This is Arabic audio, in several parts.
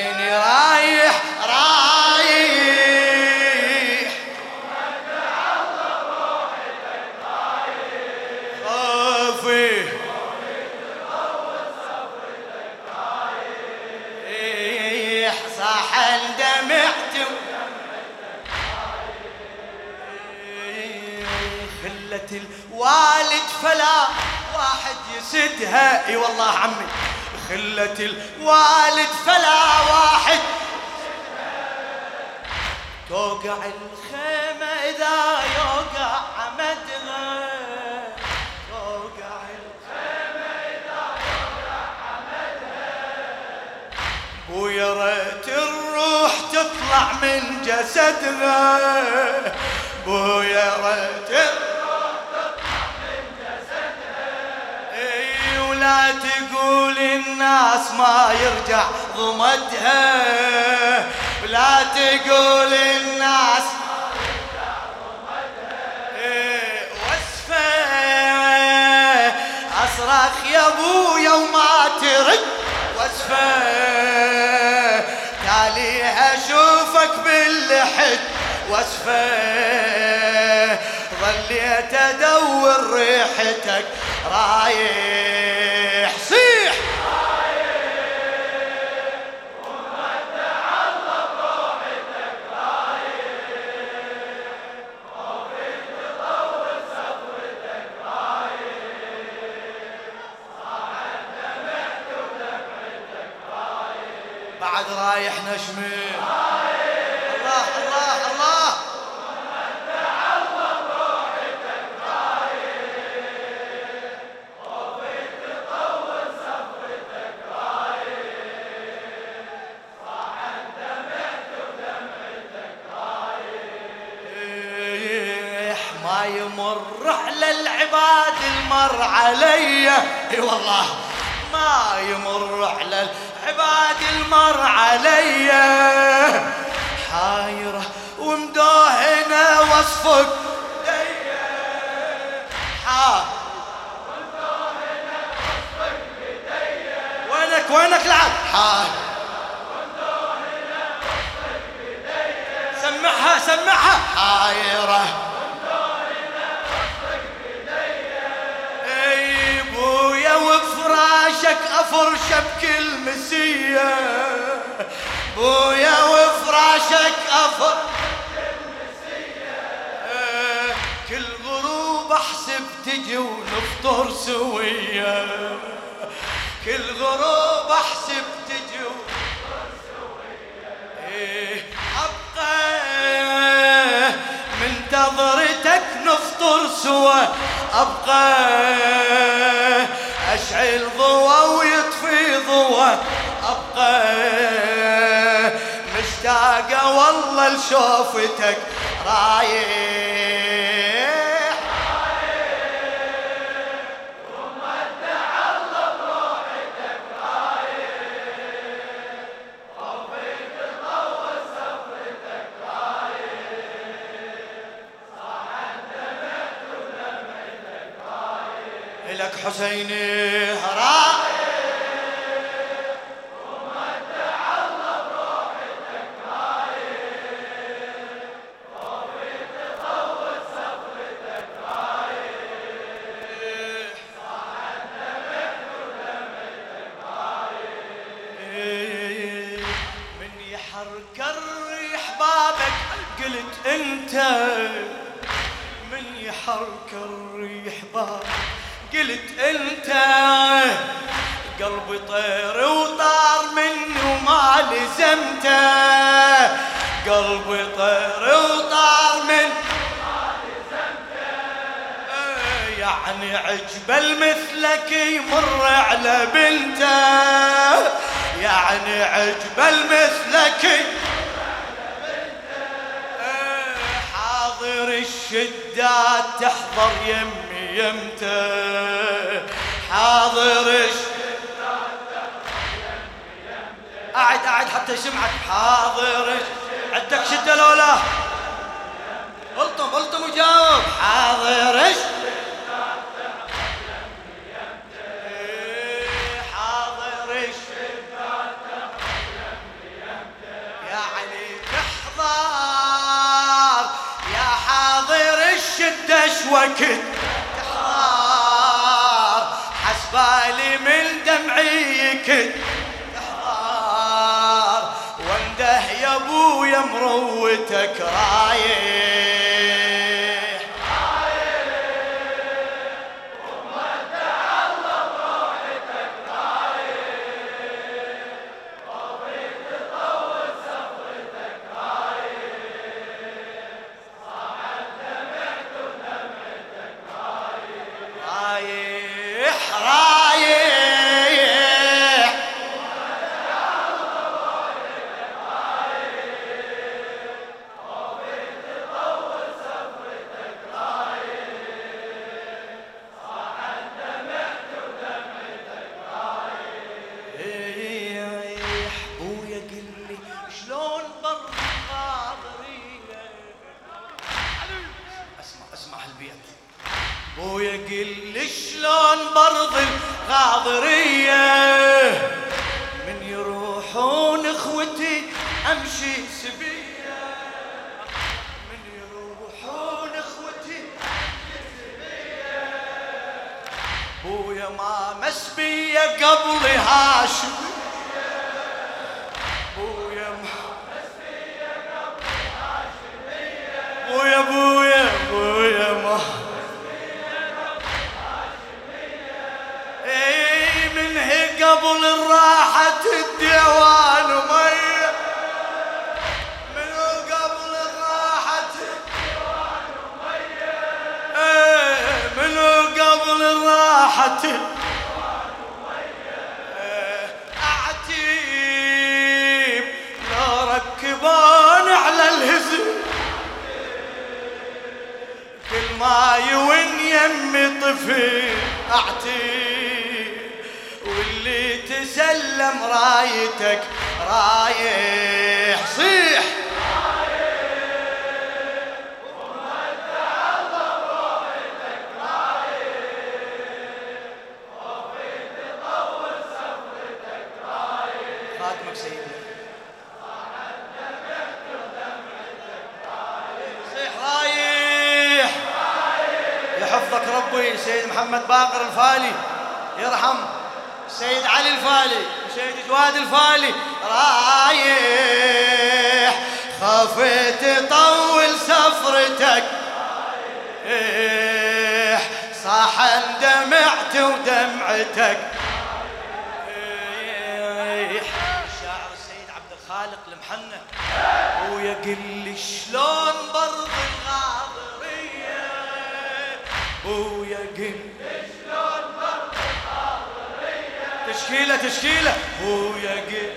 عيني رايح رايح. خوفي. إيه، ريح صاحا دمعت إيه، خلة الوالد فلا واحد يسدها. إي والله عمي. خلة الوالد فلا واحد. توقع الخيمة إذا يوقع عمدها توقع الخيمة إذا يوقع عمدها ويا ريت الروح تطلع من جسدها ويا ريت ولا تقول الناس ما يرجع ضمدها. لا تقول الناس أصرخ يا أبويا وما ترد. وصفه. تاليها أشوفك باللحد وصفه. ظليت أدور ريحتك رايح صيح. بعد رايح نشمي ما يمر على العباد المر علي. اي والله. ما يمر على العباد المر علي. حايرة ومدوهنة وصفك. حا افرشه بكل مسية. بويا وفراشك إيه، كل غروب أحسب تجي ونفطر سوية. كل غروب أحسب تجي ونفطر سوية. إيه، منتظرتك نفطر سوا. ضوى ويطفي ضوى ابقى مشتاقة والله لشوفتك رايح. حسيني انت من يحرك الريح بابك قلت انت قلبي طير وطار مني وما لزمته قلبي طير وطار مني يعني عجبل مثلك يمر على بنته. يعني عجبل مثلك الشدات تحضر يمي يمته حاضر الشدات قاعد قاعد حتى يسمعك. حاضر عندك شدة لو لا ألطم ألطم وجاوب. حاضر الش- الشدة وقت تحضر حسبالي من دمعي تحضر وانده يا ابويا مروتك رايح أهل البيت. لي شلون برضي الغاضرية؟ من يروحون إخوتي أمشي سبية. من يروحون إخوتي أمشي سبية. بويا ما مسبية قبل هاشم قبل الراحة الديوان ومية من قبل الراحة الديوان إيه من قبل الراحة إيه، أعتيب لو ركبان على الهزم. كل ما يون يمي طفل أعتيب تسلم رايتك رايح صيح. يحفظك ربي سيد محمد باقر الفالي. يرحم. سيد علي الفالي سيد جواد الفالي رايح. خفيت طول سفرتك. رايح. صاح دمعت ودمعتك. الشاعر السيد عبد الخالق المحنة. ويا قل شلون برض الغاضرية ويا قل تشكيلة تشكيلة ويا قل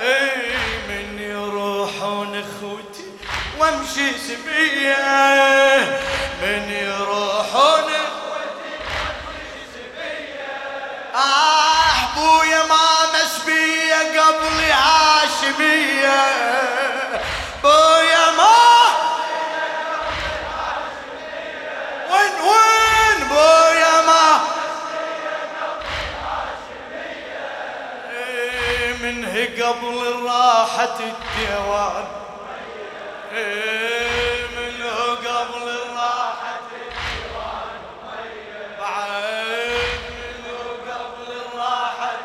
اي من يروحون اخوتي وامشي سبية. من يروحون اخوتي آه بويا ما مسبية قبل هاشمية. قبل راحة الديوان. من قبل راحة بعد منه قبل الراحة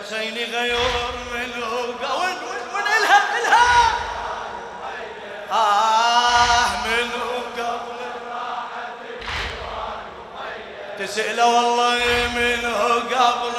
حسيني غيور منه ق- وين وين وين إلها إلها. آه منه قبل الراحة تسأله والله منه قبل